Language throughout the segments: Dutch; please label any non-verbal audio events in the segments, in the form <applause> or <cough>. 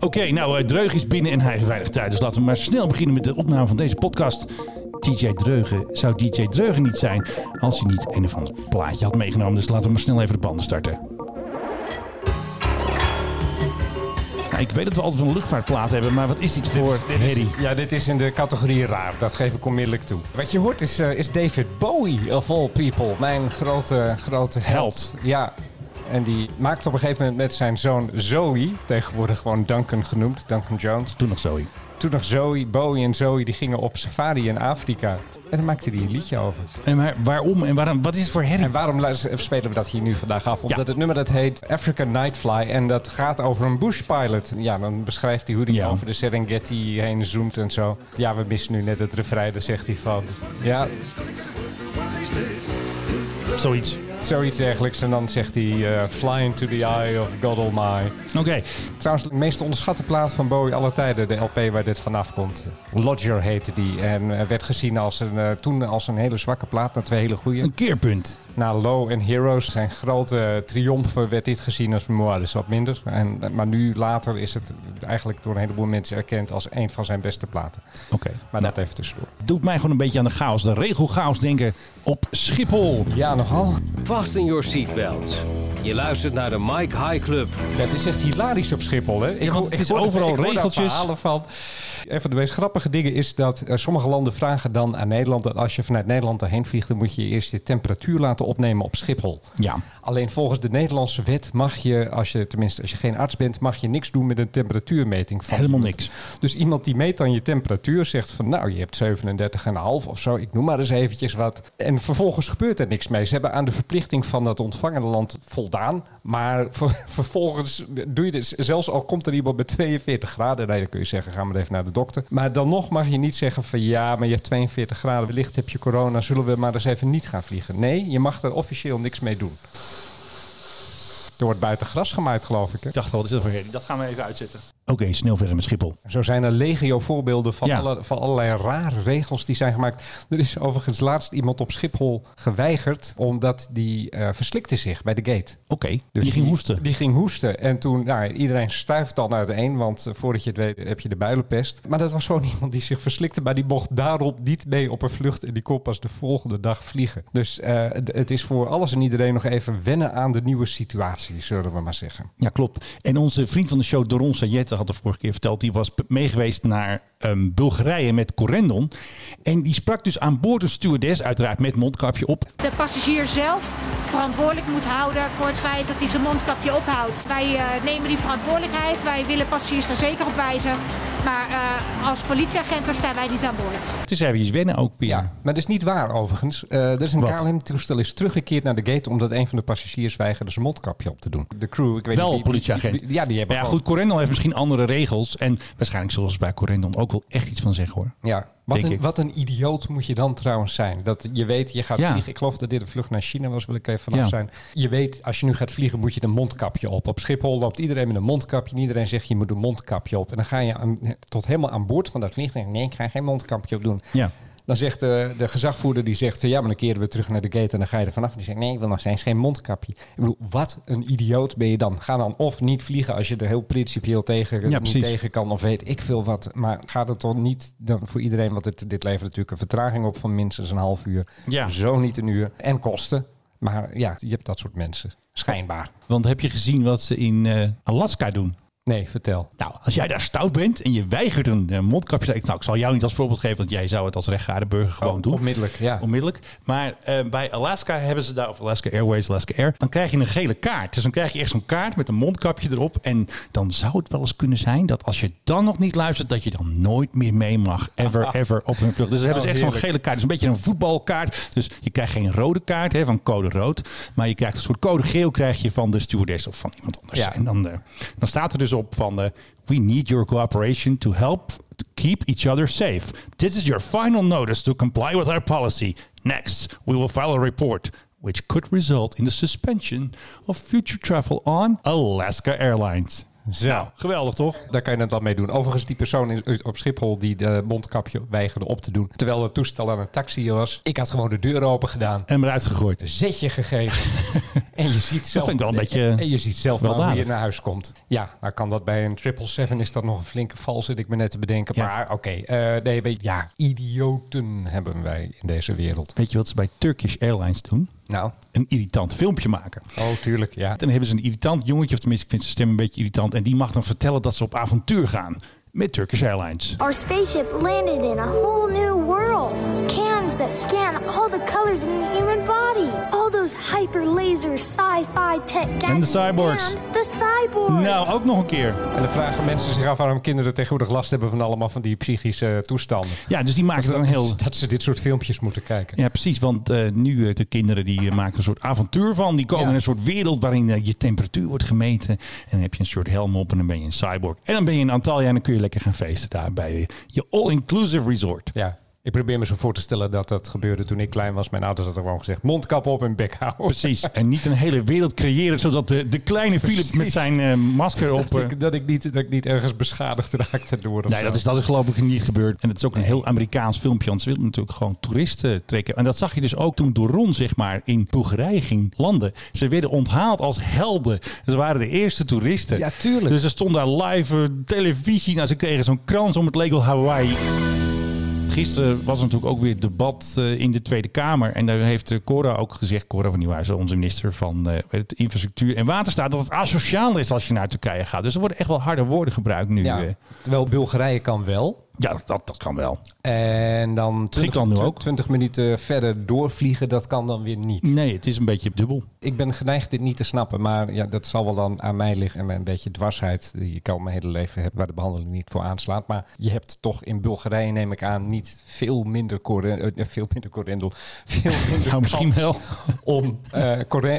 Oké, nou, eh, Dreug is binnen en hij veilig thuis. Dus laten we maar snel beginnen met de opname van deze podcast. DJ Dreugen zou DJ Dreugen niet zijn als hij niet een of ander plaatje had meegenomen. Dus laten we maar snel even de banden starten. Nou, ik weet dat we altijd een luchtvaartplaat hebben, maar wat is dit voor herrie? Ja, dit is in de categorie raar. Dat geef ik onmiddellijk toe. Wat je hoort is, eh, is David Bowie, of all people. Mijn grote, grote held. Held. Ja. En die maakte op een gegeven moment met zijn zoon Zoe, tegenwoordig gewoon Duncan genoemd, Duncan Jones. Toen nog Zoe. Toen nog Zoe, Bowie en Zoe, die gingen op safari in Afrika. En daar maakte hij een liedje over. En waarom en waarom, wat is het voor herrie? En waarom spelen we dat hier nu vandaag af? Omdat het nummer dat heet African Nightfly en dat gaat over een bushpilot. Ja, dan beschrijft hij hoe hij Ja. over de Serengeti heen zoomt en zo. Ja, we missen nu net het refrein, daar zegt hij van. Ja, Zoiets. Zoiets dergelijks. En dan zegt hij eh, Fly into the eye of God Almighty. Oké, Trouwens, de meest onderschatte plaat van Bowie aller tijden, de LP waar dit vanaf komt. Lodger heette die en eh, werd gezien als een, eh, toen als een hele zwakke plaat, naar twee hele goede. een keerpunt. Na Low en Heroes, zijn grote triomfen, werd dit gezien als dus wat minder. En, maar nu later is het eigenlijk door een heleboel mensen erkend als een van zijn beste platen. Oké, Maar dat even tussendoor. doet mij gewoon een beetje aan de chaos, de regelchaos denken op Schiphol. Ja, nogal. Fasten your seatbelts. Je luistert naar de Mike High Club. Ja, het is echt hilarisch op Schiphol, hè? Ik want hoor- het ik is overal ik regeltjes. van. Een van de meest grappige dingen is dat eh, sommige landen vragen dan aan Nederland... dat als je vanuit Nederland erheen vliegt... dan moet je eerst je temperatuur laten opnemen op Schiphol. Ja. Alleen volgens de Nederlandse wet mag je, als je tenminste als je geen arts bent... mag je niks doen met een temperatuurmeting. Van Helemaal iemand. niks. Dus iemand die meet dan je temperatuur zegt van... nou, je hebt 37,5 of zo, ik noem maar eens eventjes wat. En vervolgens gebeurt er niks mee. Ze hebben aan de verplichting van dat ontvangende land Maar ver- <laughs> vervolgens doe je dus... zelfs al komt er iemand met 42 graden... dan kun je zeggen, ga maar even naar de dokter. Maar dan nog mag je niet zeggen van... ja, maar je hebt 42 graden, wellicht heb je corona... zullen we maar eens even niet gaan vliegen. Nee, je mag er officieel niks mee doen. Er wordt buiten gras gemaaid, geloof ik. Hè? Ik dacht wel? Dat gaan we even uitzetten. Oké, snel verder met Schiphol. Zo zijn er legio voorbeelden van, Ja. alle, van allerlei rare regels die zijn gemaakt. Er is overigens laatst iemand op Schiphol geweigerd omdat die eh, verslikte zich bij de gate. Oké, Dus je ging hoesten. Die ging hoesten. En toen, nou, iedereen stuift al uiteen, want eh, voordat je het weet heb je de builenpest. Maar dat was gewoon <laughs> iemand die zich verslikte, maar die mocht daarop niet mee op een vlucht en die kon pas de volgende dag vliegen. Dus eh, het- het is voor alles en iedereen nog even wennen aan de nieuwe situatie, zullen we maar zeggen. Ja, klopt. En onze vriend van de show, Doron Sayette, had de vorige keer verteld... die was meegeweest naar ehm, Bulgarije met Corendon. En die sprak dus aan boord een stewardess, uiteraard met mondkapje op. de passagier zelf verantwoordelijk moet houden voor het feit dat hij zijn mondkapje ophoudt. Wij eh, nemen die verantwoordelijkheid, wij willen passagiers daar zeker op wijzen. Maar eh, als politieagenten staan wij niet aan boord. Het is even wennen ook weer. Ja, maar dat is niet waar overigens. Eh er is een? KLM-toestel is teruggekeerd naar de gate omdat een van de passagiers weigerde zijn mondkapje op te doen. De crew, ik weet Wel niet wie- politieagent. Ja, die hebben Maar ja, gewoon- goed, Corendon heeft misschien andere regels. En waarschijnlijk zullen ze bij Corendon ook wel echt iets van zeggen hoor. Ja, wat een, wat een idioot moet je dan trouwens zijn. Dat je weet, je gaat Ja. vliegen. Ik geloof dat dit een vlucht naar China was, wil ik even vanaf Ja. zijn. Je weet, als je nu gaat vliegen, moet je een mondkapje op. Op Schiphol loopt iedereen met een mondkapje. En iedereen zegt, je moet een mondkapje op. En dan ga je aan- tot helemaal aan boord van dat vliegtuig. Nee, ik ga geen mondkapje op doen. Ja. Dan zegt de, de gezagvoerder, die zegt, ja, maar dan keren we terug naar de gate en dan ga je er vanaf. Die zegt, nee, ik wil nog steeds geen mondkapje. Ik bedoel, wat een idioot ben je dan. Ga dan of niet vliegen als je er heel principieel tegen, Ja, niet tegen kan of weet ik veel wat. Maar gaat het toch niet dan voor iedereen, want dit, dit levert natuurlijk een vertraging op van minstens een half uur. Ja. Zo niet een uur. En kosten. Maar ja, je hebt dat soort mensen. Schijnbaar. Want heb je gezien wat ze in eh, Alaska doen? Nee, vertel. Nou, als jij daar stout bent en je weigert een eh, mondkapje... Ik, nou, ik zal jou niet als voorbeeld geven, want jij zou het als rechtgaarde burger gewoon Oh, doen. onmiddellijk, ja. Onmiddellijk. Maar eh, bij Alaska hebben ze daar, of Alaska Airways, Alaska Air... dan krijg je een gele kaart. Dus dan krijg je echt zo'n kaart met een mondkapje erop. En dan zou het wel eens kunnen zijn dat als je dan nog niet luistert... dat je dan nooit meer mee mag. Ever, <laughs> ever op hun vlucht. Dus ze hebben ze echt zo'n gele kaart. Dus een beetje een voetbalkaart. Dus je krijgt geen rode kaart hè, van code rood. Maar je krijgt een soort code geel krijg je van de stewardess of van iemand anders. Ja. En dan, eh, dan staat er dus op van... eh, We need your cooperation to help to keep each other safe. This is your final notice to comply with our policy. Next, we will file a report which could result in the suspension of future travel on Alaska Airlines. Zo. Nou, geweldig toch? Daar kan je het dan mee doen. Overigens, die persoon in- op Schiphol die de mondkapje weigerde op te doen. Terwijl het toestel aan een taxi was. Ik had gewoon de deur open gedaan. En eruit gegooid. Een zetje gegeven. <laughs> En je ziet zelf, vind ik wel een beetje en je ziet zelf maar hoe weldadig. je naar huis komt. Ja, nou kan dat bij een 777 is dat nog een flinke val, zit ik me net te bedenken. Ja. Maar oké, eh, nee, weet- ja, idioten hebben wij in deze wereld. Weet je wat ze bij Turkish Airlines doen? Nou, Een irritant filmpje maken. oh tuurlijk, ja. En dan hebben ze een irritant jongetje, of tenminste ik vind zijn stem een beetje irritant. En die mag dan vertellen dat ze op avontuur gaan met Turkish Airlines. Our spaceship landed in a whole new world. Cams that scan all the colors in the human body. All those hyper laser sci-fi tech gadgets. cyborgs. And the cyborgs. Nou, ook nog een keer. En dan vragen mensen zich af waarom kinderen tegenwoordig last hebben van allemaal van die psychische toestanden. Ja, dus die maken er een heel... Dat ze dit soort filmpjes moeten kijken. Ja, precies. Want eh, nu eh, de kinderen die eh, maken een soort avontuur van. Die komen Ja. in een soort wereld waarin je temperatuur wordt gemeten. En dan heb je een soort helm op en dan ben je een cyborg. En dan ben je in Antalya en dan kun je lekker gaan feesten daar bij je all-inclusive resort. Ja, ik probeer me zo voor te stellen dat dat gebeurde toen ik klein was. Mijn ouders hadden gewoon gezegd, mondkap op en bek houden. Precies. En niet een hele wereld creëren zodat de, de kleine Philip met zijn eh, masker op... Dat eh, ik, dat, ik niet, dat ik niet ergens beschadigd raakte door Nee, zo. dat is, dat is geloof ik niet gebeurd. En het is ook een heel Amerikaans filmpje. Want ze willen natuurlijk gewoon toeristen trekken. En dat zag je dus ook toen Doron zeg maar in Bulgarije ging landen. Ze werden onthaald als helden. Ze waren de eerste toeristen. Ja, tuurlijk. Dus er stond daar live eh, televisie. Nou, ze kregen zo'n krans om het label Hawaii. Gisteren was er natuurlijk ook weer debat eh, in de Tweede Kamer. En daar heeft eh, Cora ook gezegd, Cora van Nieuwhuizen, onze minister van eh, Infrastructuur en Waterstaat, dat het asociaal is als je naar Turkije gaat. Dus er worden echt wel harde woorden gebruikt nu. Ja, terwijl Bulgarije kan wel. Ja, dat, dat, dat kan wel. En dan 20, Griekenland nu ook. 20 minuten verder doorvliegen, dat kan dan weer niet. Nee, het is een beetje dubbel. Ik ben geneigd dit niet te snappen, maar ja, dat zal wel dan aan mij liggen en mijn een beetje dwarsheid die ik al mijn hele leven heb, waar de behandeling niet voor aanslaat. Maar je hebt toch in Bulgarije, neem ik aan, niet veel minder, corre- eh, veel minder correndel, veel <laughs> minder Nou, misschien kans wel. om eh,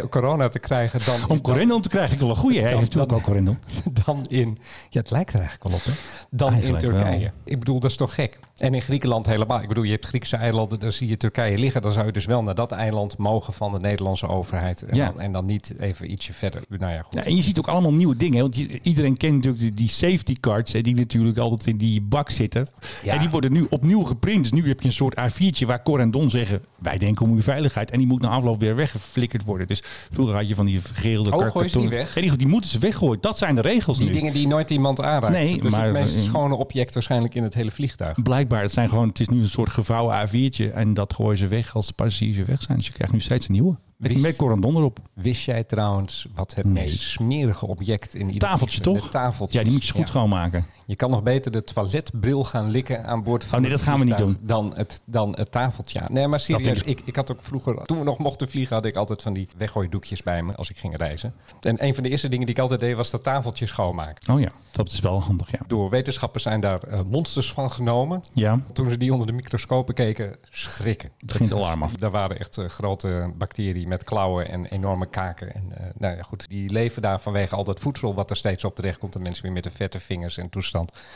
corona te krijgen dan, Om Corendon te krijgen, ik wel een. Hij <laughs> Dan- heeft natuurlijk ook Corendon. <laughs> dan in, ja het lijkt er eigenlijk wel op, hè? dan Eigenlijk in Turkije. wel. Ik bedoel, dat is toch gek? En in Griekenland helemaal. Ik bedoel, je hebt Griekse eilanden, daar zie je Turkije liggen. Dan zou je dus wel naar dat eiland mogen van de Nederlandse overheid. En, Ja. dan, en dan niet even ietsje verder. Nou ja, goed. Ja, en je ziet ook allemaal nieuwe dingen. hè, Want iedereen kent natuurlijk die, die safety cards. Hè, die natuurlijk altijd in die bak zitten. Ja. En die worden nu opnieuw geprint. Dus nu heb je een soort A4'tje waar Cor en Don zeggen... wij denken om uw veiligheid. En die moet na afloop weer weggeflikkerd worden. Dus vroeger had je van die vergeelde Oh, kar- gooi je ze niet kartonnen- weg? Nee, die, die moeten ze weggooien. Dat zijn de regels Die nu. dingen die nooit iemand aanraakt. Nee, dus maar- het meest schone object waarschijnlijk in het hele vliegtuig. Blijkbaar, het, zijn gewoon, het is nu een soort gevouwen A4'tje. En dat gooien ze weg als de passagiers weer weg zijn. Dus je krijgt nu steeds een nieuwe. Met, Wist- met Cor en Don erop. Wist jij trouwens wat het Nee. meest smerige object in ieder Tafeltje toch? Ja, die moet je goed Ja. schoonmaken. Je kan nog beter de toiletbril gaan likken aan boord van Oh, nee, het dat gaan we niet vliegtuig Dan het, dan het tafeltje. Nee, maar serieus. ik. Ik, had ook vroeger, toen we nog mochten vliegen, had ik altijd van die weggooidoekjes bij me als ik ging reizen. En een van de eerste dingen die ik altijd deed, was dat tafeltje schoonmaken. Oh ja, dat is wel handig, ja. Door wetenschappers zijn daar eh, monsters van genomen. Ja, Toen ze die onder de microscopen keken, schrikken. Het ging het alarm af. Daar waren echt eh, grote bacteriën met klauwen en enorme kaken. En eh, nou ja, goed, die leven daar vanwege al dat voedsel wat er steeds op terecht komt. En mensen weer met de vette vingers en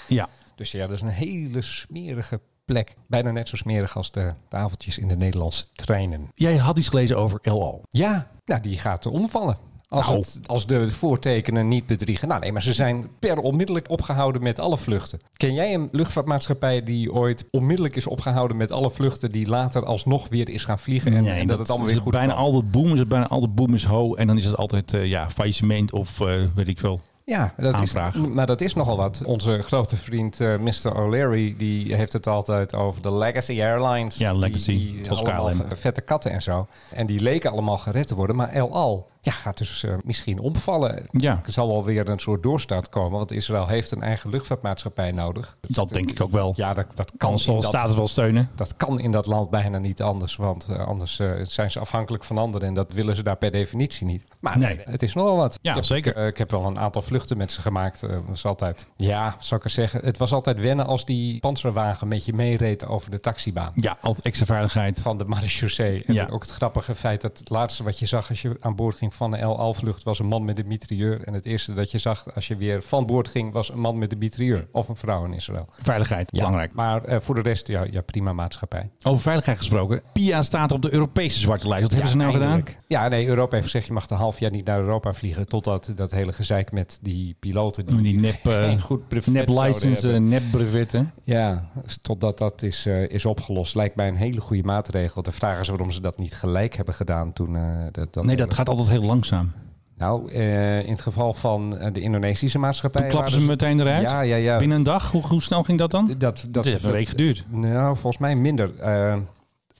ja. Dus ja, dat is een hele smerige plek. Bijna net zo smerig als de tafeltjes in de Nederlandse treinen. Jij had iets gelezen over Al. Ja, nou, die gaat omvallen. Als, Nou. het, als de voortekenen niet bedriegen. Nou nee, maar ze zijn per onmiddellijk opgehouden met alle vluchten. Ken jij een luchtvaartmaatschappij die ooit onmiddellijk is opgehouden met alle vluchten... die later alsnog weer is gaan vliegen en, en dat, het allemaal weer goed bijna altijd boom, is het bijna altijd boom is ho. En dan is het altijd eh, ja, faillissement of eh, weet ik veel. Ja, dat aanvraag. Is, maar dat is nogal wat. Onze grote vriend eh, Mr. O'Leary, die heeft het altijd over de Legacy Airlines. Ja, Legacy, Die, die allemaal vette katten en zo. En die leken allemaal gered te worden, maar El Al ja, gaat dus eh, misschien omvallen. Ja. Er zal wel weer een soort doorstart komen, want Israël heeft een eigen luchtvaartmaatschappij nodig. Dat denk ik ook wel. Ja, dat, dat kan zal dat- staat het wel steunen. dat kan in dat land bijna niet anders, want eh, anders zijn ze afhankelijk van anderen en dat willen ze daar per definitie niet. Maar Nee. het is nogal wat. Ja, ik heb, zeker. ik heb wel een aantal vluchten met ze gemaakt. Eh, was altijd, ja, zou ik er zeggen? Het was altijd wennen als die panzerwagen met je meereed over de taxibaan. Ja, altijd extra veiligheid. Van de marechaussee. En Ja. ook het grappige feit dat het laatste wat je zag als je aan boord ging van de El Al-vlucht was een man met een mitrailleur. En het eerste dat je zag als je weer van boord ging was een man met een mitrailleur. Of een vrouw in Israël. Veiligheid, Ja, belangrijk. Maar eh, voor de rest, ja, ja, prima maatschappij. Over veiligheid gesproken. PIA staat op de Europese zwarte lijst. Wat hebben ze nou gedaan? Ja, nee, Europa heeft gezegd je mag een half jaar niet naar Europa vliegen. Totdat dat hele gezeik met die piloten die, Die nep, <laughs> eh, goed brevet nep license, nep brevetten. Ja, totdat dat is, eh, is opgelost. Lijkt mij een hele goede maatregel. De vraag is waarom ze dat niet gelijk hebben gedaan toen. eh, dat, dat Nee, dat gaat altijd heel langzaam. Nou, in het geval van de Indonesische maatschappij. Toen klappen ze meteen eruit? Ja, ja, ja. Binnen een dag? Hoe, hoe snel ging dat dan? Dat, dat, heeft een week geduurd. Nou, volgens mij minder.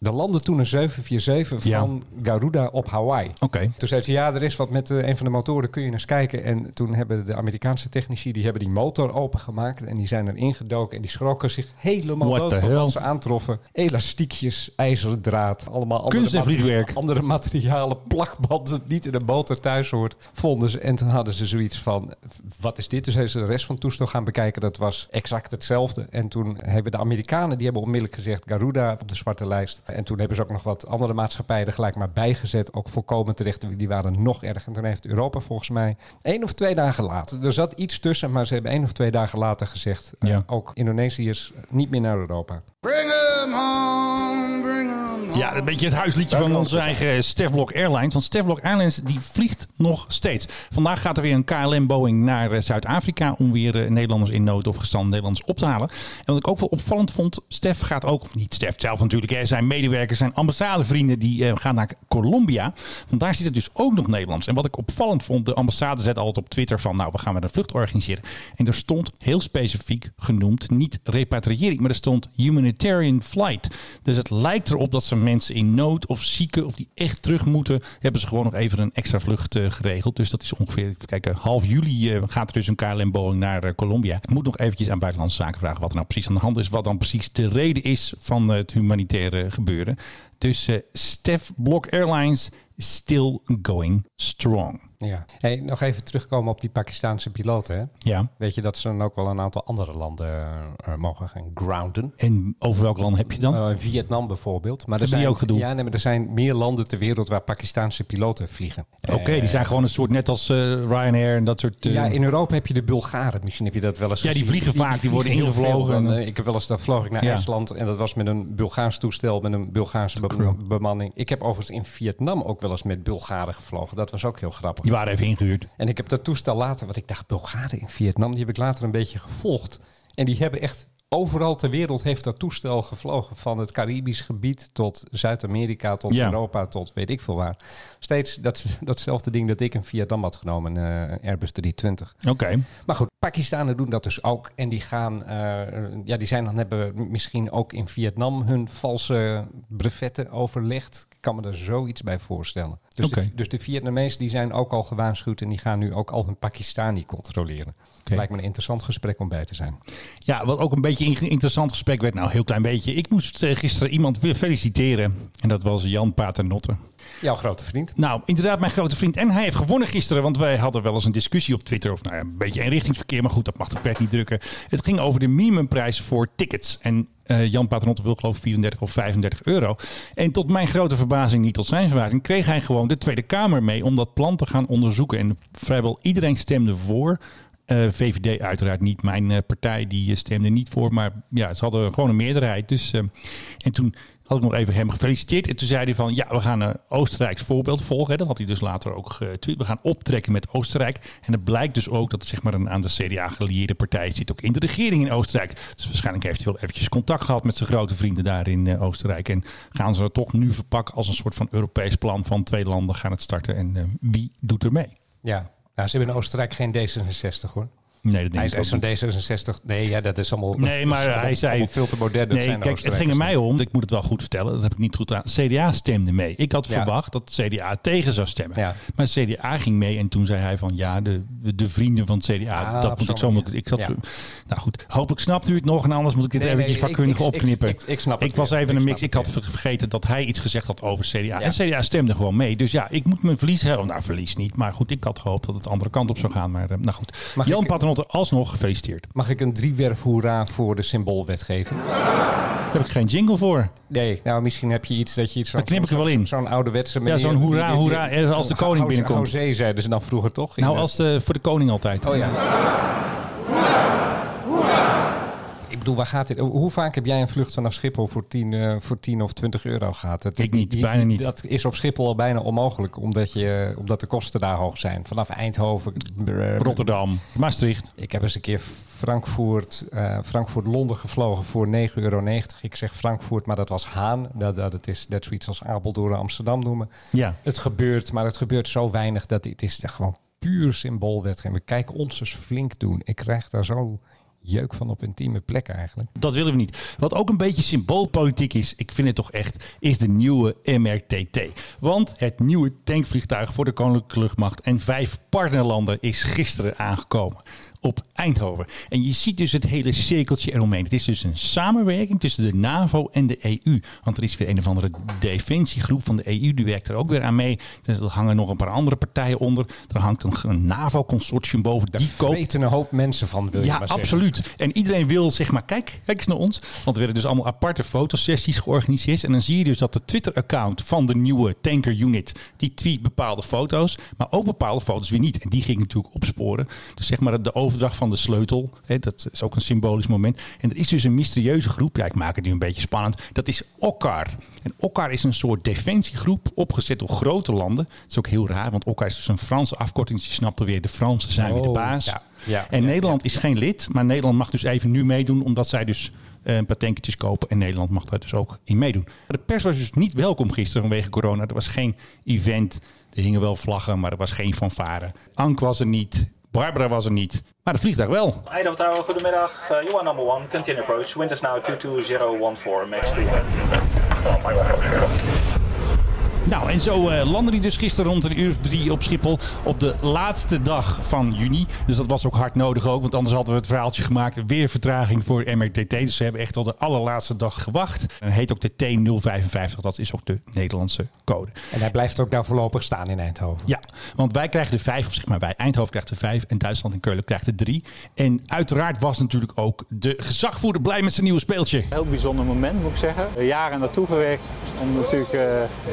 Er landde toen een 747 Ja. van Garuda op Hawaii. Oké. Toen zei ze, ja, er is wat met eh, een van de motoren, kun je eens kijken. En toen hebben de Amerikaanse technici, die hebben die motor opengemaakt. En die zijn erin gedoken en die schrokken zich helemaal What dood van wat ze aantroffen. Elastiekjes, ijzeren draad, allemaal andere, andere materialen, plakband dat niet in een motor thuis hoort, vonden ze. En toen hadden ze zoiets van, wat is dit? Dus hebben ze de rest van het toestel gaan bekijken. Dat was exact hetzelfde. En toen hebben de Amerikanen, die hebben onmiddellijk gezegd, Garuda op de zwarte lijst. En toen hebben ze ook nog wat andere maatschappijen er gelijk maar bijgezet. Ook volkomen terecht. Die waren nog erger. En toen heeft Europa volgens mij één of twee dagen later. Er zat iets tussen, maar ze hebben één of twee dagen later gezegd. eh, Ja. ook Indonesiërs niet meer naar Europa. Ja, een beetje het huisliedje van onze eigen Stefblok Airlines. Want Stefblok Airlines die vliegt nog steeds. Vandaag gaat er weer een KLM Boeing naar eh, Zuid-Afrika om weer eh, Nederlanders in nood of gestand Nederlanders op te halen. En wat ik ook wel opvallend vond, Stef gaat ook, of niet Stef zelf natuurlijk, hè, zijn medewerkers, zijn ambassadevrienden die eh, gaan naar Colombia. Want daar zit het dus ook nog Nederlands. En wat ik opvallend vond, de ambassade zet altijd op Twitter van nou, we gaan weer een vlucht organiseren. En er stond heel specifiek genoemd, niet repatriëring, maar er stond humanitarian flight. Dus het lijkt erop dat ze mensen in nood of zieken of die echt terug moeten, hebben ze gewoon nog even een extra vlucht eh, geregeld. Dus dat is ongeveer, kijken, half juli eh, gaat er dus een KLM Boeing naar eh, Colombia. Ik moet nog eventjes aan Buitenlandse Zaken vragen wat er nou precies aan de hand is, wat dan precies de reden is van het humanitaire gebeuren. Dus Stef Blok Airlines still going strong. Ja. Hey, nog even terugkomen op die Pakistaanse piloten. Hè? Ja. Weet je dat ze dan ook wel een aantal andere landen eh, mogen gaan grounden? En over welk land heb je dan? Eh, Vietnam bijvoorbeeld. Maar er zijn, ook gedoe? Ja, nee, maar er zijn meer landen ter wereld waar Pakistaanse piloten vliegen. Oké, die zijn gewoon een soort net als eh, Ryanair en dat soort. eh, Ja, in Europa heb je de Bulgaren. Misschien heb je dat wel eens Ja, die gezien. vliegen vaak, die worden vliegen ingevlogen en- eh, ik heb wel eens, daar vloog ik naar Ja. IJsland en dat was met een Bulgaars toestel, met een Bulgaarse be- bemanning. Ik heb overigens in Vietnam ook wel eens met Bulgaren gevlogen. Dat was ook heel grappig. die waren even ingehuurd. En ik heb dat toestel later, wat ik dacht, Bulgaren in Vietnam, die heb ik later een beetje gevolgd. En die hebben echt overal ter wereld heeft dat toestel gevlogen. Van het Caribisch gebied tot Zuid-Amerika, tot Ja. Europa, tot weet ik veel waar. Steeds dat, datzelfde ding dat ik in Vietnam had genomen, een eh, Airbus 320. Oké. Maar goed, Pakistanen doen dat dus ook. En die gaan, eh, ja, die zijn dan hebben misschien ook in Vietnam hun valse brevetten overlegd. Ik kan me er zoiets bij voorstellen. Dus, de, dus de Vietnamezen die zijn ook al gewaarschuwd en die gaan nu ook al hun Pakistani controleren. Oké. Lijkt me een interessant gesprek om bij te zijn. Ja, wat ook een beetje een interessant gesprek werd. Nou, heel klein beetje. Ik moest eh, gisteren iemand weer feliciteren. En dat was Jan Paternotte. Jouw grote vriend. Nou, inderdaad, mijn grote vriend. En hij heeft gewonnen gisteren. Want wij hadden wel eens een discussie op Twitter. Of nou ja, een beetje eenrichtingsverkeer. Maar goed, dat mag de pret niet drukken. Het ging over de minimumprijs voor tickets. En eh, Jan Paternotte wil geloof ik 34 of 35 euro. En tot mijn grote verbazing, niet tot zijn verbazing, kreeg hij gewoon de Tweede Kamer mee om dat plan te gaan onderzoeken. En vrijwel iedereen stemde voor. Eh, VVD uiteraard niet. Mijn eh, partij die stemde niet voor. Maar ja, ze hadden gewoon een meerderheid. Dus, en toen had ik nog even hem gefeliciteerd. En toen zei hij van, ja, we gaan een Oostenrijks voorbeeld volgen. Dat had hij dus later ook getweet. We gaan optrekken met Oostenrijk. En het blijkt dus ook dat zeg maar, een aan de CDA gelieerde partij zit ook in de regering in Oostenrijk. Dus waarschijnlijk heeft hij wel eventjes contact gehad met zijn grote vrienden daar in eh, Oostenrijk. En gaan ze het toch nu verpakken als een soort van Europees plan van twee landen gaan het starten. En eh, wie doet er mee? Ja. Nou, ze hebben in Oostenrijk geen D66 hoor. Nee, dat Hij is zo'n D66. Nee, ja, dat is allemaal. Nee, maar allemaal- hij zei... veel te modern. Nee, zijn kijk, het ging er mij om. Ik moet het wel goed vertellen. Dat heb ik niet goed aan. CDA stemde mee. Ik had Ja. verwacht dat CDA tegen zou stemmen. Ja. Maar CDA ging mee en toen zei hij van ja, de, de, de vrienden van het CDA, Ah, dat moet ik zo. manier. Ik zat, Ja. Nou goed, hopelijk snapt u het nog en anders moet ik dit Nee, eventjes nee, vakkundig ik- opknippen. ik- ik snap het Ik was weer. even een mix. Ik het had vergeten dat hij iets gezegd had over CDA. En CDA stemde gewoon mee. Dus ja, ik moet mijn verlies hebben. Nou, verlies niet. Maar goed, ik had gehoopt dat het de andere kant op zou gaan. Maar eh, nou goed. Jan Alsnog gefeliciteerd. Mag ik een driewerf hoera voor de symboolwetgeving? Daar heb ik geen jingle voor. Nee, nou misschien heb je iets dat je iets. Dat knip ik er wel in. Zo'n ouderwetse Ja, meneer. zo'n hoera, hoera, eh, als de koning binnenkomt. José zeiden ze dan vroeger toch? Nou, de- als de, voor de koning altijd. Oh ja. Bedoel, waar gaat dit? Hoe vaak heb jij een vlucht vanaf Schiphol voor 10, eh, voor 10 of 20 euro gehad? Dat, Ik niet, bijna niet. Dat is op Schiphol al bijna onmogelijk, omdat, je, omdat de kosten daar hoog zijn. Vanaf Eindhoven, eh, Rotterdam, Maastricht. Ik heb eens een keer Frankfurt, eh, Frankfurt-Londen gevlogen voor 9,90 euro. Ik zeg Frankfurt, maar dat was Haan. Dat, dat, het is net zoiets als Apeldoorn Amsterdam noemen. Ja. Het gebeurt, maar het gebeurt zo weinig dat het is gewoon puur symboolwetgeving. We kijken ons eens flink doen. Ik krijg daar zo jeuk van op intieme plekken eigenlijk. Dat willen we niet. Wat ook een beetje symboolpolitiek is, ik vind het toch echt, is de nieuwe MRTT. Want het nieuwe tankvliegtuig voor de Koninklijke Luchtmacht en vijf partnerlanden is gisteren aangekomen op Eindhoven. En je ziet dus het hele cirkeltje eromheen. Het is dus een samenwerking tussen de NAVO en de EU. Want er is weer een of andere defensiegroep van de EU, die werkt er ook weer aan mee. Dus er hangen nog een paar andere partijen onder. Er hangt een, een NAVO-consortium boven. Daar die koopt een hoop mensen van, wil je ja, maar zeggen. absoluut. En iedereen wil zeg maar, kijk, kijk eens naar ons. Want er werden dus allemaal aparte fotosessies georganiseerd. En dan zie je dus dat de Twitter-account van de nieuwe tanker unit, die tweet bepaalde foto's, maar ook bepaalde foto's weer niet. En die ging natuurlijk opsporen. Dus zeg maar de overdracht van de sleutel, hè, dat is ook een symbolisch moment. En er is dus een mysterieuze groep, ja, ik maak het nu een beetje spannend, dat is OCCAR. En OCCAR is een soort defensiegroep, opgezet door grote landen. Dat is ook heel raar, want OCCAR is dus een Franse afkorting. Dus je snapt alweer, de Fransen zijn weer de Oh, baas. ja, ja, en ja, Nederland is geen lid, maar Nederland mag dus even nu meedoen, omdat zij dus eh, een paar tankertjes kopen. En Nederland mag daar dus ook in meedoen. De pers was dus niet welkom gisteren vanwege corona. Er was geen event. Er hingen wel vlaggen, maar er was geen fanfare. Ank was er niet. Barbara was er niet. Maar het vliegtuig wel. Idaho Tower, goedemiddag. Uh, you are number one, continue approach. Wind is now 22014, max 300. Nou, en zo eh, landde hij dus gisteren rond een uur of drie op Schiphol op de laatste dag van juni. Dus dat was ook hard nodig ook, want anders hadden we het verhaaltje gemaakt. Weer vertraging voor MRTT. Dus ze hebben echt al de allerlaatste dag gewacht. En heet ook de T055, dat is ook de Nederlandse code. En hij blijft ook daar voorlopig staan in Eindhoven. Ja, want wij krijgen de vijf, of zeg maar wij, Eindhoven krijgt de vijf en Duitsland en Keulen krijgt de drie. En uiteraard was natuurlijk ook de gezagvoerder blij met zijn nieuwe speeltje. Heel bijzonder moment moet ik zeggen. Jaren naartoe gewerkt om natuurlijk uh,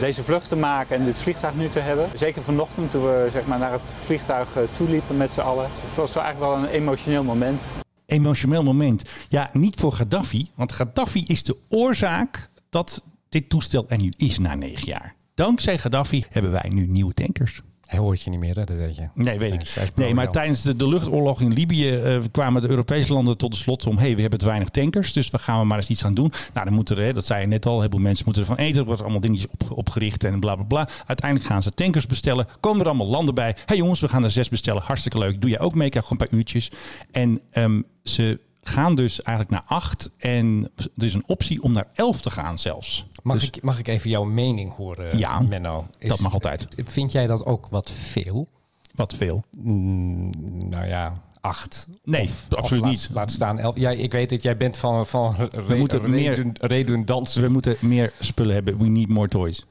deze vlucht te maken en dit vliegtuig nu te hebben. Zeker vanochtend toen we zeg maar, naar het vliegtuig uh, toeliepen met z'n allen. Het was eigenlijk wel een emotioneel moment. Emotioneel moment. Ja, niet voor Gaddafi, want Gaddafi is de oorzaak dat dit toestel er nu is na negen jaar. Dankzij Gaddafi hebben wij nu nieuwe tankers. Hij hoort je niet meer, hè? dat weet je. Nee, weet ik. Nee, maar tijdens de, de luchtoorlog in Libië uh, kwamen de Europese landen tot de slot om... hé, hey, we hebben te weinig tankers, dus we gaan we maar eens iets aan doen. Nou, dan moeten er, dat zei je net al, heel veel mensen moeten ervan eten. Er wordt allemaal dingetjes op, opgericht en bla, bla, bla. Uiteindelijk gaan ze tankers bestellen. Komen er allemaal landen bij. Hé hey, jongens, we gaan er zes bestellen. Hartstikke leuk. Doe jij ook mee? Krijg gewoon een paar uurtjes. En um, ze gaan dus eigenlijk naar acht. En er is een optie om naar elf te gaan zelfs. Mag, dus, ik, mag ik even jouw mening horen, ja, Menno? Is, dat mag altijd. Vind jij dat ook wat veel? Wat veel? Mm, nou ja, acht. Nee, of, absoluut of niet. Laat, laat staan elf. Ja, ik weet dat jij bent van, van we moeten meer redundant. We moeten meer spullen hebben. We need more toys.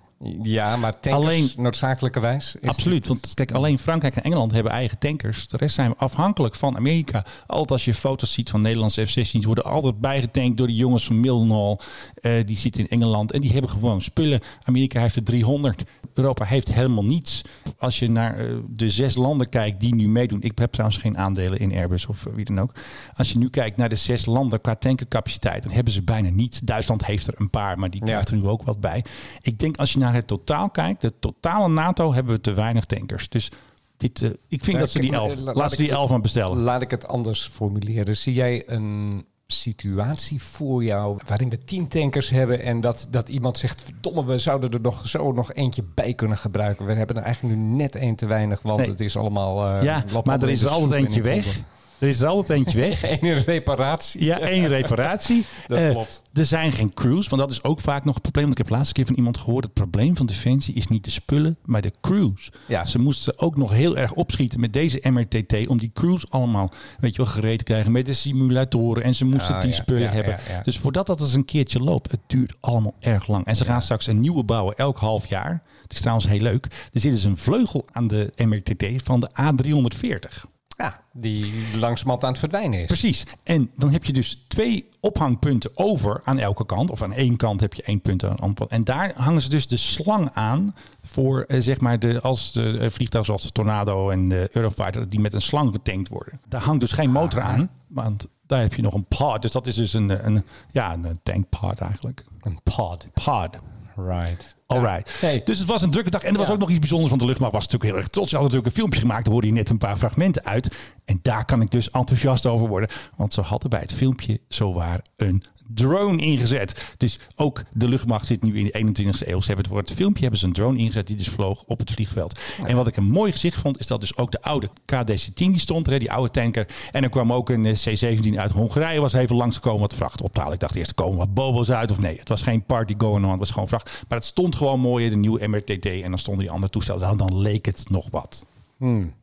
Ja, maar tankers alleen, noodzakelijkerwijs? Absoluut. Want kijk, alleen Frankrijk en Engeland hebben eigen tankers. De rest zijn afhankelijk van Amerika. Altijd als je foto's ziet van Nederlandse F-16's... worden altijd bijgetankt door die jongens van Mildenhall. Uh, die zitten in Engeland en die hebben gewoon spullen. Amerika heeft er 300. Europa heeft helemaal niets. Als je naar uh, de zes landen kijkt die nu meedoen... ik heb trouwens geen aandelen in Airbus of wie dan ook. Als je nu kijkt naar de zes landen qua tankercapaciteit... dan hebben ze bijna niets. Duitsland heeft er een paar, maar die krijgt er nu ook wat bij. Ik denk als je naar het totaal kijkt, de totale NATO hebben we te weinig tankers. Dus dit, uh, ik vind Ja, dat ze die elf, eh, laat, laat ze die elf maar bestellen. Laat ik het anders formuleren. Zie jij een situatie voor jou waarin we tien tankers hebben en dat, dat iemand zegt, verdomme, we zouden er nog zo nog eentje bij kunnen gebruiken. We hebben er eigenlijk nu net één te weinig, want Nee. het is allemaal... eh, ja, maar er is er altijd eentje weg. Er is er altijd eentje weg. <laughs> Eén reparatie. Ja, één reparatie. <laughs> Dat Eh, klopt. Er zijn geen crews, want dat is ook vaak nog een probleem. Want ik heb de laatste keer van iemand gehoord... het probleem van Defensie is niet de spullen, maar de crews. Ja. Ze moesten ook nog heel erg opschieten met deze MRTT... om die crews allemaal weet je wel, gereed te krijgen met de simulatoren. En ze moesten Ah, die ja, spullen ja, hebben. Dus voordat dat eens een keertje loopt, het duurt allemaal erg lang. En ze gaan straks een nieuwe bouwen elk half jaar. Het is trouwens heel leuk. Er zit dus een vleugel aan de MRTT van de A340. Ja, die langzamerhand aan het verdwijnen is. Precies. En dan heb je dus twee ophangpunten over aan elke kant. Of aan één kant heb je één punt aan. aan- En daar hangen ze dus de slang aan voor eh, zeg maar de, als de eh, vliegtuigen zoals de Tornado en de Eurofighter die met een slang getankt worden. Daar hangt dus geen motor aan, want daar heb je nog een pod. Dus dat is dus een, een, ja, een tankpod eigenlijk. Een pod. Pod. Right. Alright. Hey. Dus het was een drukke dag. En er was Ja. ook nog iets bijzonders. Want de luchtmacht was natuurlijk heel erg trots. Ze hadden natuurlijk een filmpje gemaakt. Daar hoorde je net een paar fragmenten uit. En daar kan ik dus enthousiast over worden. Want ze hadden bij het filmpje zowaar een drone ingezet. Dus ook de luchtmacht zit nu in de 21ste eeuw. Ze hebben het voor het filmpje hebben ze een drone ingezet die dus vloog op het vliegveld. En wat ik een mooi gezicht vond, is dat dus ook de oude KDC-10 die stond er, hè, die oude tanker. En er kwam ook een eh, C-17 uit Hongarije, was even langsgekomen wat vracht ophalen. Ik dacht eerst, er komen wat bobo's uit of nee. Het was geen party going on, het was gewoon vracht. Maar het stond gewoon mooi, de nieuwe MRTT. En dan stonden die andere toestellen. Dan, dan leek het nog wat.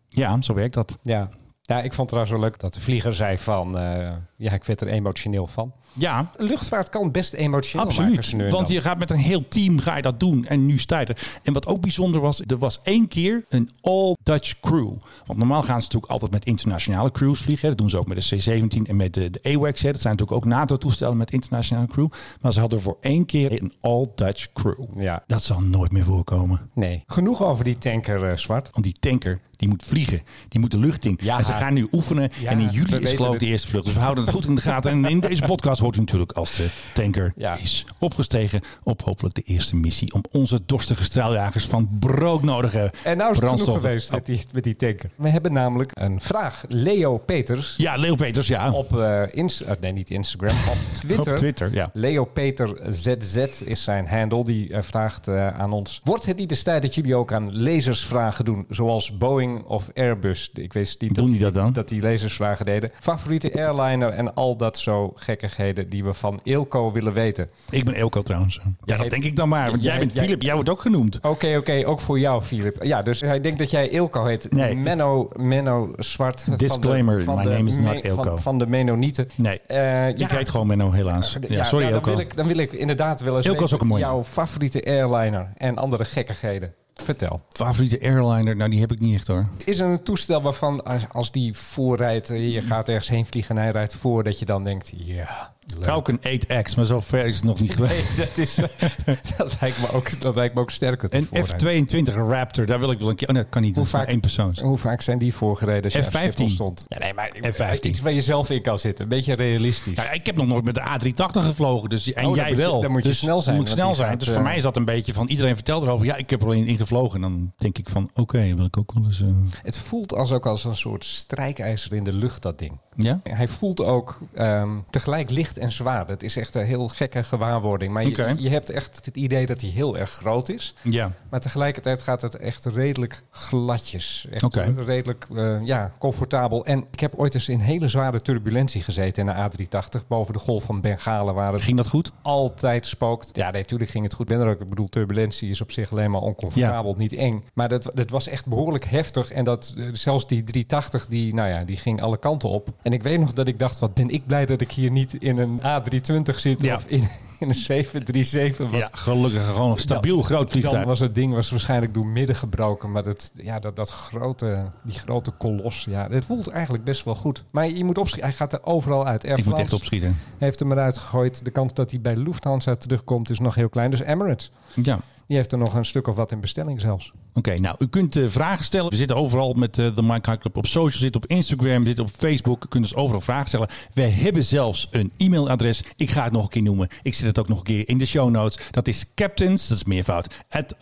Ja, zo werkt dat. Ja. ja, ik vond het trouwens wel leuk dat de vlieger zei van... eh, ja, ik werd er emotioneel van. Ja, Luchtvaart kan best emotioneel. Absoluut. Want je gaat met een heel team ga je dat doen. En nu sta je er. En wat ook bijzonder was, er was één keer een all-Dutch crew. Want normaal gaan ze natuurlijk altijd met internationale crews vliegen. Dat doen ze ook met de C-17 en met de, de AWACS. hè. Dat zijn natuurlijk ook NATO-toestellen met internationale crew. Maar ze hadden voor één keer een all-Dutch crew. Ja. Dat zal nooit meer voorkomen. Nee. Genoeg over die tanker, eh, Zwart. Want die tanker, die moet vliegen. Die moet de lucht in. Ja. En ze gaan nu oefenen. Ja, en in juli is geloof ik de eerste vlucht. Dus we houden het goed in de gaten. En in deze podcast hoort u natuurlijk als de tanker Ja. is opgestegen. Op hopelijk de eerste missie. Om onze dorstige straaljagers van broodnodige En nou is het genoeg geweest met, die, met die tanker. We hebben namelijk een vraag. Leo Peters Ja, Leo Peters, ja. op eh Inst- eh, nee, niet Instagram, op <laughs> Twitter. Op Twitter, ja. Leo Peter ZZ is zijn handle. Die eh, vraagt aan ons: Wordt het niet eens tijd dat jullie ook aan lezersvragen doen, zoals Boeing of Airbus? Ik wist niet Doen dat die dat dan? dat die lezersvragen deden. Favoriete airliner en al dat zo gekkigheden die we van Ilko willen weten. Ik ben Elko trouwens. Ja, dat denk ik dan maar. Want jij, Jij- bent jij- Philip, jij wordt ook genoemd. Oké, oké, ook voor jou, Filip. Ja, dus hij denkt dat jij Ilko heet. Nee. Menno, Menno Zwart. van de- Disclaimer, van my de name is not Ilko. Van, van de Menonieten. Nee, Eh, ik heet gewoon Menno helaas. Ja, sorry nou. Dan wil, ik, dan wil ik inderdaad wel eens Ilko is ook een mooie jouw favoriete airliner en andere gekkigheden. Vertel. Favoriete airliner? Nou, die heb ik niet echt hoor. Is er een toestel waarvan als, als die voorrijdt, eh, je gaat ergens heen vliegen en hij rijdt voor, dat je dan denkt, ja... leuk. Falcon 8X, maar zo ver is het nog niet geweest. Nee, dat, is, <laughs> dat, lijkt me ook, dat lijkt me ook sterker. Een F-22 Raptor, daar wil ik wel een keer... Oh nee, dat kan niet. Hoe vaak- één persoon. Hoe vaak zijn die voorgereden als je aan F-15. Schiphol stond? Ja, nee, maar F-15. iets waar je zelf in kan zitten. Een beetje realistisch. Ja, ik heb nog nooit met de A380 gevlogen. Dus, en Oh, jij je- wel. dan moet je dus, snel zijn, Moet snel zijn. gaat, dus voor eh, mij is dat een beetje van... Iedereen vertelt erover. Ja, ik heb er al in, gevlogen. En dan denk ik van... Oké, wil ik ook wel eens... eh, Het voelt als ook als een soort strijkijzer in de lucht, dat ding. Ja? Hij voelt ook ehm, tegelijk licht en zwaar. Het is echt een heel gekke gewaarwording. Maar je, je hebt echt het idee dat hij heel erg groot is. Ja. Maar tegelijkertijd gaat het echt redelijk gladjes. Echt redelijk eh, ja, comfortabel. En ik heb ooit eens in hele zware turbulentie gezeten in de A380 boven de golf van Bengalen, waar het Ging dat goed? altijd spookt. Ja, nee, natuurlijk ging het goed. Ben er ook. Ik bedoel, turbulentie is op zich alleen maar oncomfortabel, niet eng. Maar dat, dat was echt behoorlijk heftig. En dat eh, zelfs die 380, die, nou ja, die ging alle kanten op. En ik weet nog dat ik dacht, wat ben ik blij dat ik hier niet in een A320 zit Ja. of in, in een 737. Want Ja, gelukkig gewoon een stabiel groot dan vliegtuig. was het ding was waarschijnlijk door midden gebroken. Maar dat, ja, dat, dat grote, die grote kolos, ja, het voelt eigenlijk best wel goed. Maar je moet opschieten. Hij gaat er overal uit. Air Ik moet echt opschieten. heeft hem eruit gegooid. De kans dat hij bij Lufthansa terugkomt is nog heel klein. Dus Emirates, Ja. Die heeft er nog een stuk of wat in bestelling zelfs. Oké, nou, u kunt eh, vragen stellen. We zitten overal met eh, de Mike High Club op social, zitten op Instagram, zitten op Facebook. U kunt dus overal vragen stellen. We hebben zelfs een e-mailadres. Ik ga het nog een keer noemen. Ik zet het ook nog een keer in de show notes. Dat is captains, dat is meervoud, at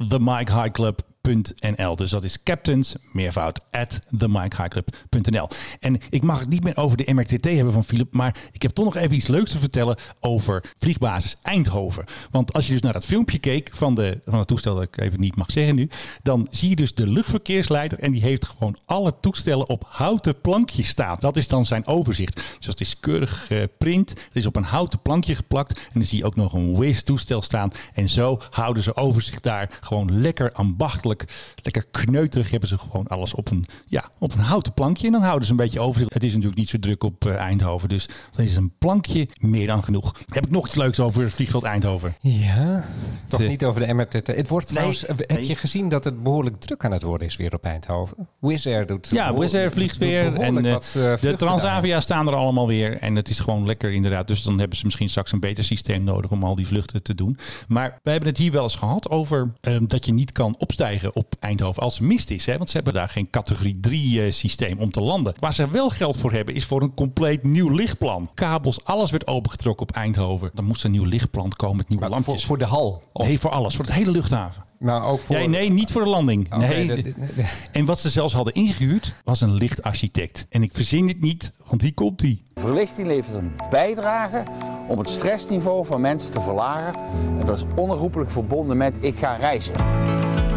Dus dat is captains, meervoud, at themikehighclub.nl. En ik mag het niet meer over de MRTT hebben van Philip, maar ik heb toch nog even iets leuks te vertellen over vliegbasis Eindhoven. Want als je dus naar dat filmpje keek van, de, van het toestel dat ik even niet mag zeggen nu, dan zie je dus de luchtverkeersleider en die heeft gewoon alle toestellen op houten plankjes staan. Dat is dan zijn overzicht. Dus dat is keurig geprint, het is op een houten plankje geplakt en dan zie je ook nog een Wizz toestel staan. En zo houden ze overzicht daar gewoon lekker ambachtelijk lekker kneuterig hebben ze gewoon alles op een, ja, op een houten plankje. En dan houden ze een beetje over. Het is natuurlijk niet zo druk op eh, Eindhoven. Dus dan is een plankje meer dan genoeg. Heb ik nog iets leuks over het vliegveld Eindhoven? Ja, toch De- niet over de MRTT. Het wordt trouwens, Nee, heb nee. je gezien dat het behoorlijk druk aan het worden is weer op Eindhoven? Wizz Air doet Ja, Wizz Air vliegt weer. En eh, eh, de Transavia staan er allemaal weer. En het is gewoon lekker inderdaad. Dus dan hebben ze misschien straks een beter systeem nodig om al die vluchten te doen. Maar we hebben het hier wel eens gehad over ehm, dat je niet kan opstijgen op Eindhoven als mist is. Hè? Want ze hebben daar geen categorie 3 eh, systeem om te landen. Waar ze wel geld voor hebben is voor een compleet nieuw lichtplan. Kabels, alles werd opengetrokken op Eindhoven. Dan moest een nieuw lichtplan komen met nieuwe Maar voor, lampjes. voor de hal. Of, Nee, voor alles. Voor het hele luchthaven. maar ook voor... Ja, nee, niet voor de landing. Oké, nee. de- de- de- En wat ze zelfs hadden ingehuurd was een lichtarchitect. En ik verzin dit niet, want hier komt hij. Verlichting levert een bijdrage om het stressniveau van mensen te verlagen. En dat is onherroepelijk verbonden met ik ga reizen.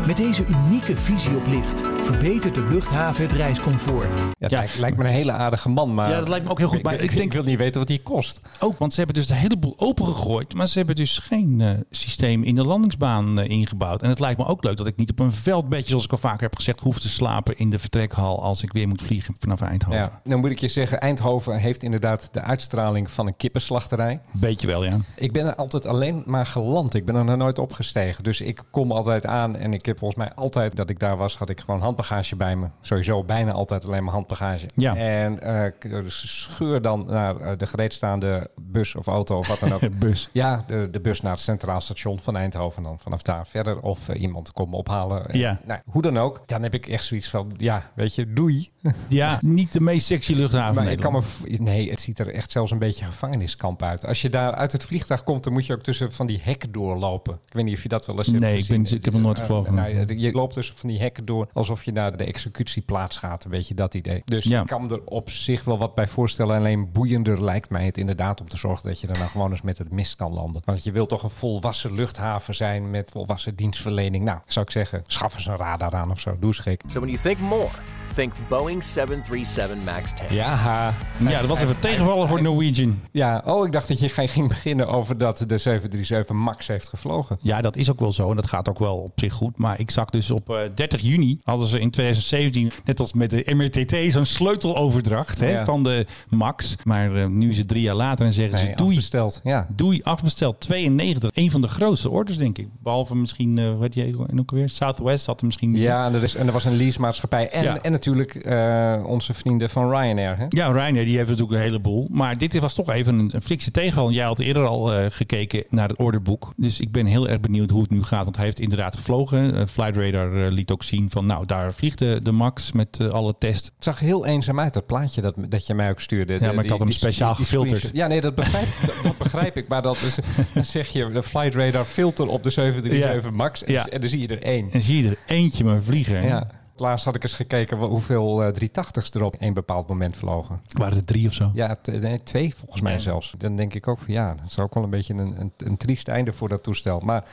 Met deze unieke visie op licht verbetert de luchthaven het reiscomfort. Ja, het Ja. lijkt, lijkt me een hele aardige man, maar... Ja, dat lijkt me ook heel goed, maar ik, ik denk- wil niet weten wat die kost. Ook, want ze hebben dus de hele boel opengegooid. Maar ze hebben dus geen eh, systeem in de landingsbaan eh, ingebouwd. En het lijkt me ook leuk dat ik niet op een veldbedje, zoals ik al vaker heb gezegd, hoef te slapen in de vertrekhal als ik weer moet vliegen vanaf Eindhoven. Ja. Dan moet ik je zeggen, Eindhoven heeft inderdaad de uitstraling van een kippenslachterij. Beetje wel, ja. Ik ben er altijd alleen maar geland. Ik ben er nog nooit opgestegen. Dus ik kom altijd aan en ik heb volgens mij altijd dat ik daar was, had ik gewoon handbagage bij me. Sowieso bijna altijd alleen maar handbagage. Ja. En dus scheur dan naar eh, de gereedstaande bus of auto of wat dan ook. <laughs> Bus. Ja, de, de bus naar het Centraal Station van Eindhoven. Dan vanaf daar verder. Of eh, iemand komt me ophalen. En, Ja. Nou, hoe dan ook. Dan heb ik echt zoiets van, ja, weet je, doei. Ja, niet de meest sexy luchthaven Maar ik kan me, nee, het ziet er echt zelfs een beetje gevangeniskamp uit. Als je daar uit het vliegtuig komt, dan moet je ook tussen van die hekken doorlopen. Ik weet niet of je dat wel eens hebt Nee, ik gezien. ben- ik heb nog nooit Eh, gevlogen. nou, je- loopt tussen van die hekken door alsof je naar de executieplaats gaat. Een beetje dat idee. Dus Ja. ik kan er op zich wel wat bij voorstellen. Alleen boeiender lijkt mij het inderdaad om te zorgen dat je er nou gewoon eens met het mist kan landen. Want je wilt toch een volwassen luchthaven zijn met volwassen dienstverlening. Nou, zou ik zeggen, schaf eens een radar aan of zo. Doe eens gek. So when you think more, think Boeing 737 MAX 10. Ja, Ja, dat was even tegenvallen voor Norwegian. Ja, oh, ik dacht dat je ging beginnen over dat de 737 MAX heeft gevlogen. Ja, dat is ook wel zo en dat gaat ook wel op zich goed. Maar ik zag dus op eh, 30 juni hadden ze in 2017, net als met de MRTT, zo'n sleuteloverdracht hè, Ja. van de Max. Maar eh, nu is het drie jaar later en zeggen Nee, ze doei. afbesteld. Ja. Doei, afbesteld 92. Een van de grootste orders, denk ik. Behalve misschien, eh hoe heet die ook weer? Southwest had er misschien... Ja, en er, is, en er was een leasemaatschappij. En, Ja. en natuurlijk eh, onze vrienden van Ryanair. Hè? Ja, Reiner, die heeft natuurlijk een heleboel. Maar dit was toch even een, een flikse tegenval. Jij had eerder al eh, gekeken naar het orderboek. Dus ik ben heel erg benieuwd hoe het nu gaat. Want hij heeft inderdaad gevlogen. Uh, Flight Radar eh, liet ook zien van, nou, daar vliegt de, de Max met eh, alle tests. Het zag heel eenzaam uit, dat plaatje dat, dat je mij ook stuurde. Ja, maar ik had hem speciaal gefilterd. Ja, nee, dat begrijp, dat, dat begrijp ik. Maar dat is, dan zeg je de Flight Radar filter op de 737 MAX. En, Ja. en dan zie je er één. En zie je er eentje maar vliegen. Ja. Laatst had ik eens gekeken hoeveel eh 380's er op één bepaald moment vlogen. Waren er drie of zo? Ja, nee, twee volgens mij Ja. zelfs. Dan denk ik ook van ja, dat is ook wel een beetje een, een, een triest einde voor dat toestel. Maar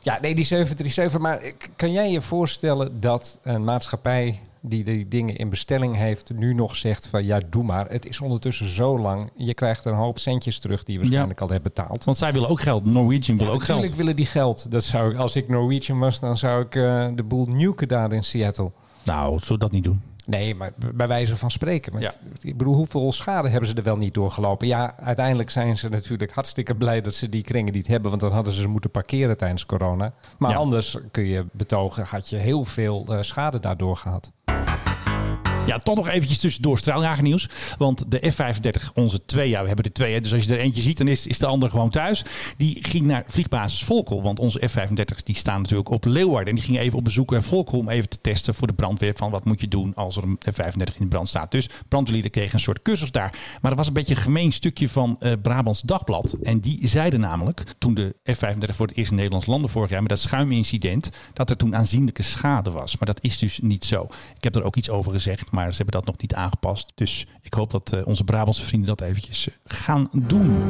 ja, nee, die 737. Maar kan jij je voorstellen dat een maatschappij die die dingen in bestelling heeft, nu nog zegt van ja, doe maar. Het is ondertussen zo lang. Je krijgt een hoop centjes terug die je waarschijnlijk al hebt betaald. Want zij willen ook geld. Norwegian wil ook Natuurlijk geld. willen die geld. Dat zou, ik- als ik Norwegian was, dan zou ik eh, de boel nuken daar in Seattle. Nou, zullen we dat niet doen? Nee, maar bij wijze van spreken. Ja. Ik bedoel, hoeveel schade hebben ze er wel niet doorgelopen? Ja, uiteindelijk zijn ze natuurlijk hartstikke blij dat ze die kringen niet hebben. Want dan hadden ze ze moeten parkeren tijdens corona. Maar Ja. anders kun je betogen, had je heel veel eh, schade daardoor gehad. Ja, toch nog eventjes tussendoor straaljagernieuws. Want de F-35, onze twee, ja, we hebben er twee. Dus als je er eentje ziet, dan is, is de andere gewoon thuis. Die ging naar vliegbasis Volkel. Want onze F-35 die staan natuurlijk op Leeuwarden. En die ging even op bezoek naar Volkel om even te testen voor de brandweer. Van wat moet je doen als er een F-35 in de brand staat. Dus brandweerlieden kregen een soort cursus daar. Maar er was een beetje een gemeen stukje van eh, Brabants Dagblad. En die zeiden namelijk, toen de F-35 voor het eerst in Nederlands landde vorig jaar... met dat schuimincident, dat er toen aanzienlijke schade was. Maar dat is dus niet zo. Ik heb er ook iets over gezegd, maar ze hebben dat nog niet aangepast. Dus ik hoop dat eh, onze Brabantse vrienden dat eventjes eh, gaan doen.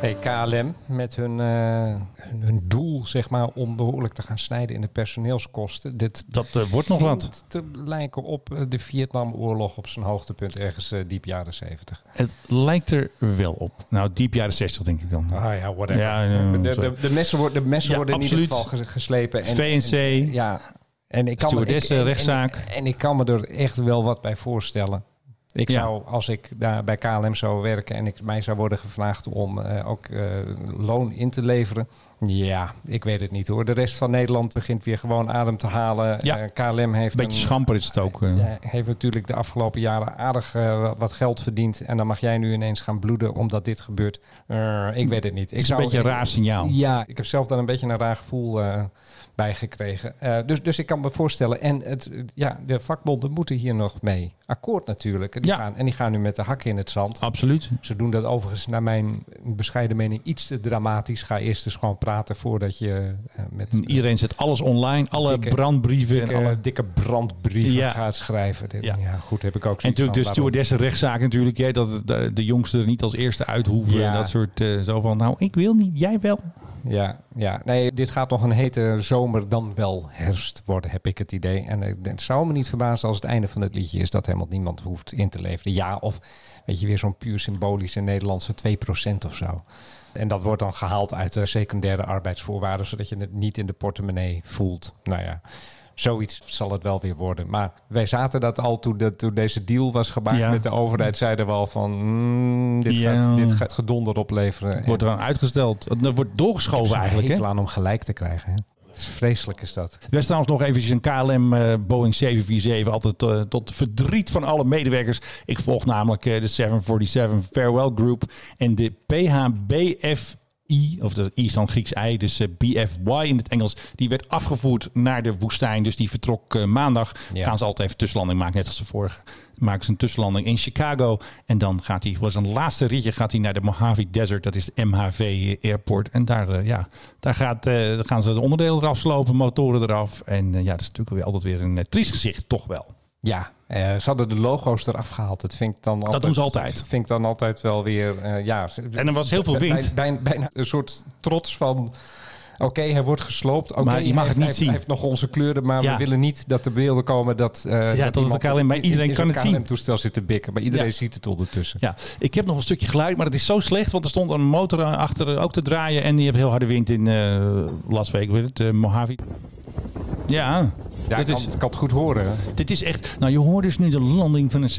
Hey, KLM met hun, eh, hun, hun doel zeg maar, om behoorlijk te gaan snijden in de personeelskosten. Dit Dat wordt nog wat. te lijken op de Vietnamoorlog op zijn hoogtepunt ergens diep jaren 70. Het lijkt er wel op. Nou, diep jaren 60 denk ik dan. Ah ja, whatever. Ja, de, de, de messen worden, de messen Ja, worden in ieder geval ges- geslepen. En, VNC. en- ja. En ik kan me, ik, en- rechtszaak. En, ik kan me er echt wel wat bij voorstellen. Ik Ja. zou, als ik daar bij KLM zou werken en ik, mij zou worden gevraagd om eh, ook eh, loon in te leveren. Ja, ik weet het niet hoor. De rest van Nederland begint weer gewoon adem te halen. Ja. Eh, KLM heeft Beetje een, schamper is het ook. heeft natuurlijk de afgelopen jaren aardig wat geld verdiend. En dan mag jij nu ineens gaan bloeden omdat dit gebeurt. Ik weet het niet. Het is ik een beetje een raar signaal. Ja, ik heb zelf daar een beetje een raar gevoel bij gekregen. Eh, dus, dus ik kan me voorstellen. En het, ja, de vakbonden moeten hier nog mee. Akkoord natuurlijk. En die, Ja. gaan, en die gaan nu met de hakken in het zand. Absoluut. Ze doen dat overigens naar mijn bescheiden mening iets te dramatisch. Ga eerst eens gewoon praten voordat je eh, met... En Iedereen zet alles online. Alle Dikke- brandbrieven. dikke, en, alle... dikke brandbrieven Ja. gaat schrijven. Dit- Ja. ja. goed, heb ik ook en natuurlijk de van, waarom- stewardessen rechtszaak natuurlijk. Hè, dat de, de jongsten er niet als eerste uit hoeven. Ja. Dat soort eh, zo van, nou ik wil niet, jij wel. Ja, ja, nee, dit gaat nog een hete zomer, dan wel herfst worden, heb ik het idee. En eh, het zou me niet verbazen als het einde van het liedje is dat helemaal niemand hoeft in te leveren. Ja, of weet je, weer zo'n puur symbolische Nederlandse 2% of zo. En dat wordt dan gehaald uit de secundaire arbeidsvoorwaarden, zodat je het niet in de portemonnee voelt. Nou ja, zoiets zal het wel weer worden. Maar wij zaten dat al toen, de, toen deze deal was gemaakt Ja. met de overheid, zeiden we al van, mm, dit, Ja. gaat, dit gaat gedonder opleveren. Wordt er aan uitgesteld. Het wordt doorgeschoven eigenlijk. Hè? Hekel aan om gelijk te krijgen. Hè? Het is vreselijk is dat. Er is trouwens nog eventjes een KLM eh, Boeing 747. Altijd eh, tot verdriet van alle medewerkers. Ik volg namelijk eh, de 747 Farewell Group en de PHBFI, of dat I is dan Grieks I, dus eh, BFY in het Engels. Die werd afgevoerd naar de woestijn. Dus die vertrok eh, maandag. Ja. Gaan ze altijd even tussenlanding maken, net als de vorige. Maken ze een tussenlanding in Chicago. En dan gaat hij, was een laatste ritje, gaat hij naar de Mojave Desert. Dat is de MHV Airport. En daar, eh, ja, daar, gaat, gaan ze de onderdelen eraf slopen, motoren eraf. En ja, dat is natuurlijk weer altijd weer een triest gezicht, toch wel. Ja, eh, ze hadden de logo's eraf gehaald. Dat vind ik dan altijd, doen ze altijd. Dat vind ik dan altijd wel weer, eh, ja. En er was heel veel wind. Bij- bij- Bijna een soort trots van... Oké, hij wordt gesloopt. Oké, Maar je mag hij het niet heeft- zien. Hij heeft nog onze kleuren, maar Ja. we willen niet dat er beelden komen dat... eh dat het KLM bij in- iedereen kan het zien. KLM-toestel zit te bikken. Maar iedereen Ja. ziet het ondertussen. Ja, ik heb nog een stukje geluid, maar het is zo slecht. Want er stond een motor achter ook te draaien. En die heeft heel harde wind in eh, Las Vegas, het, Mojave. Ja, Ja, ik is, kan, ik kan het goed horen. dit is echt... Nou, je hoort dus nu de landing van een...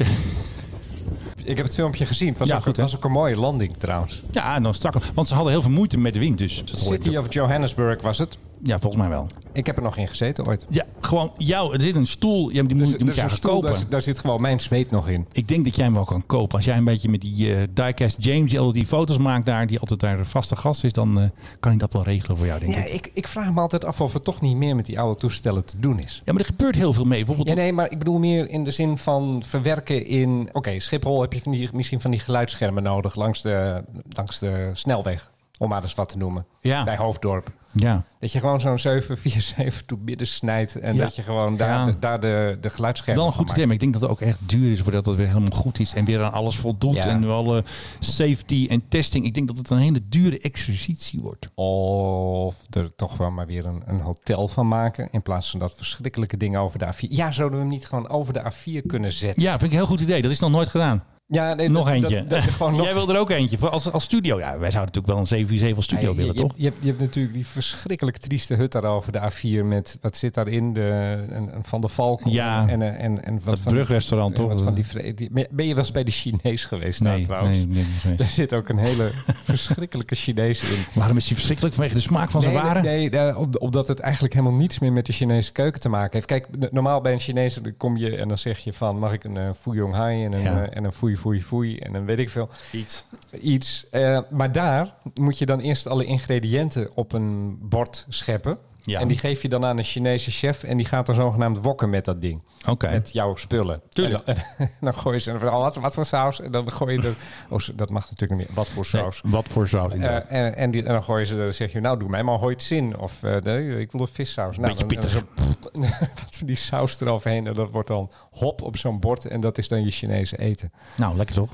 Ik heb het filmpje gezien. Het was, Ja, ook, goed, was ook een mooie landing trouwens. Ja, en dan strak. Want ze hadden heel veel moeite met de wind, dus... City of Johannesburg was het. Ja, volgens mij wel. Ik heb er nog in gezeten ooit. Ja, gewoon jou. Er zit een stoel. Ja, die moet, die moet Dus je eigenlijk stoel, kopen. daar, daar zit gewoon mijn zweet nog in. Ik denk dat jij hem wel kan kopen. Als jij een beetje met die eh diecast James, die altijd die foto's maakt daar, die altijd daar de vaste gast is, dan eh, kan ik dat wel regelen voor jou, denk Ja, ik. ik, ik vraag me altijd af of het toch niet meer met die oude toestellen te doen is. Ja, maar er gebeurt heel veel mee. Bijvoorbeeld, Ja, nee, maar ik bedoel meer in de zin van verwerken in... Oké, Schiphol heb je van die, misschien van die geluidsschermen nodig langs de, langs de snelweg. Om maar eens wat te noemen. Ja. Bij Hoofddorp. Ja. Dat je gewoon zo'n 747 <laughs> toe midden snijdt. En Ja. dat je gewoon daar, Ja. de, daar de, de geluidsschermen Wel een goed idee, maar ik denk dat het ook echt duur is voordat het weer helemaal goed is en weer aan alles voldoet Ja. en alle safety en testing. Ik denk dat het een hele dure exercitie wordt. Of er toch wel maar weer een, een hotel van maken. In plaats van dat verschrikkelijke ding over de A4. Ja, zouden we hem niet gewoon over de A4 kunnen zetten? Ja, vind ik een heel goed idee. Dat is nog nooit gedaan. Ja, nee, nog dat- eentje. Dat, dat je gewoon <laughs> nog Jij wil er ook eentje voor als, als studio. Ja, wij zouden natuurlijk wel een 747 als studio Ja, je, willen, je, toch? Je, hebt, je hebt natuurlijk die verschrikkelijk trieste hut daar over de A4 met wat zit daarin? De, een Van de Valk Ja, en, en, en, en wat van, brugrestaurant, en toch? Wat van die, ben je wel eens bij de Chinees geweest daar Nee, trouwens? nee, nee, geweest. Daar <laughs> zit ook een hele <laughs> verschrikkelijke Chinees in. Waarom is hij verschrikkelijk vanwege de smaak van zijn nee, waren? Nee, nee, op- omdat het eigenlijk helemaal niets meer met de Chinese keuken te maken heeft. Kijk, normaal bij een Chinees kom je en dan zeg je van... mag ik een uh, hai en een, Ja. eh, en een foei foei foei en een weet ik veel. Iets. Iets. Eh, maar daar moet je dan eerst alle ingrediënten op een bord scheppen. Ja. En die geef je dan aan een Chinese chef en die gaat dan zogenaamd wokken met dat ding. Oké. Met jouw spullen. Tuurlijk. En dan, <laughs> dan gooi je ze oh, wat, wat voor saus? En dan gooi je er... <laughs> Oh, dat mag natuurlijk niet. Wat voor Nee, saus? wat voor saus? Eh, en, en, die, en dan gooi je ze, dan zeg je, nou doe mij maar hoitzin. Of eh, nee, ik wil een vissaus. Nou, Beetje dan- dan zo- <laughs> wat van die saus eroverheen. En dat wordt dan hop op zo'n bord. En dat is dan je Chinese eten. nou, lekker toch?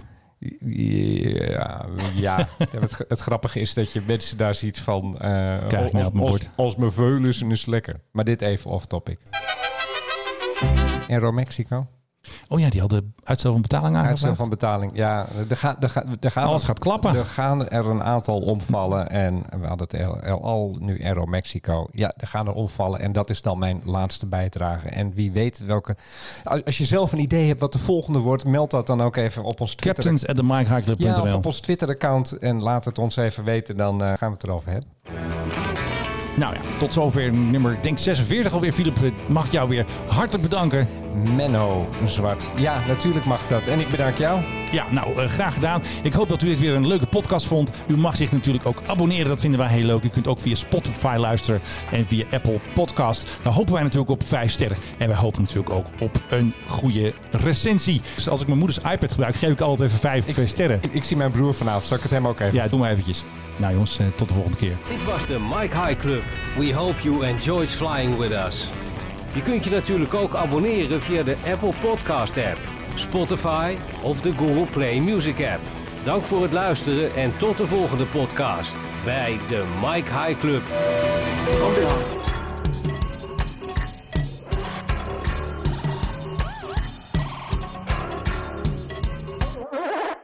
Ja, ja. het, het grappige is dat je mensen daar ziet van... eh Krijg mij als, als, als mijn veulen is lekker. Maar dit even off topic. Aero Mexico. Oh ja, die hadden uitstel van betaling Uitstel aangevraagd. van betaling. Ja, er, gaan er, gaan er gaan Alles gaat klappen. Er gaan er een aantal omvallen. <laughs> En we hadden het al, nu Aero Mexico. Ja, er gaan er omvallen. En dat is dan mijn laatste bijdrage. En wie weet welke... Als je zelf een idee hebt wat de volgende wordt... meld dat dan ook even op ons Twitter. Captains at the Ja, op ons Twitter-account. En laat het ons even weten. Dan eh, gaan we het erover hebben. Nou ja, tot zover nummer, denk 46 alweer. Philip, eh, mag ik jou weer hartelijk bedanken. Menno Zwart. Ja, natuurlijk mag dat. En ik bedank jou. Ja, nou, eh, graag gedaan. Ik hoop dat u dit weer een leuke podcast vond. U mag zich natuurlijk ook abonneren, dat vinden wij heel leuk. U kunt ook via Spotify luisteren en via Apple Podcast. Daar hopen wij natuurlijk op 5 sterren. En wij hopen natuurlijk ook op een goede recensie. Dus als ik mijn moeders iPad gebruik, geef ik altijd even 5 sterren. Ik, ik zie mijn broer vanavond. Zal ik het hem ook even... Ja, doe maar eventjes. Nou jongens, eh, tot de volgende keer. Dit was de Mike High Club. We hope you enjoyed flying with us. Je kunt je natuurlijk ook abonneren via de Apple Podcast app, Spotify of de Google Play Music app. Dank voor het luisteren en tot de volgende podcast bij de Mike High Club.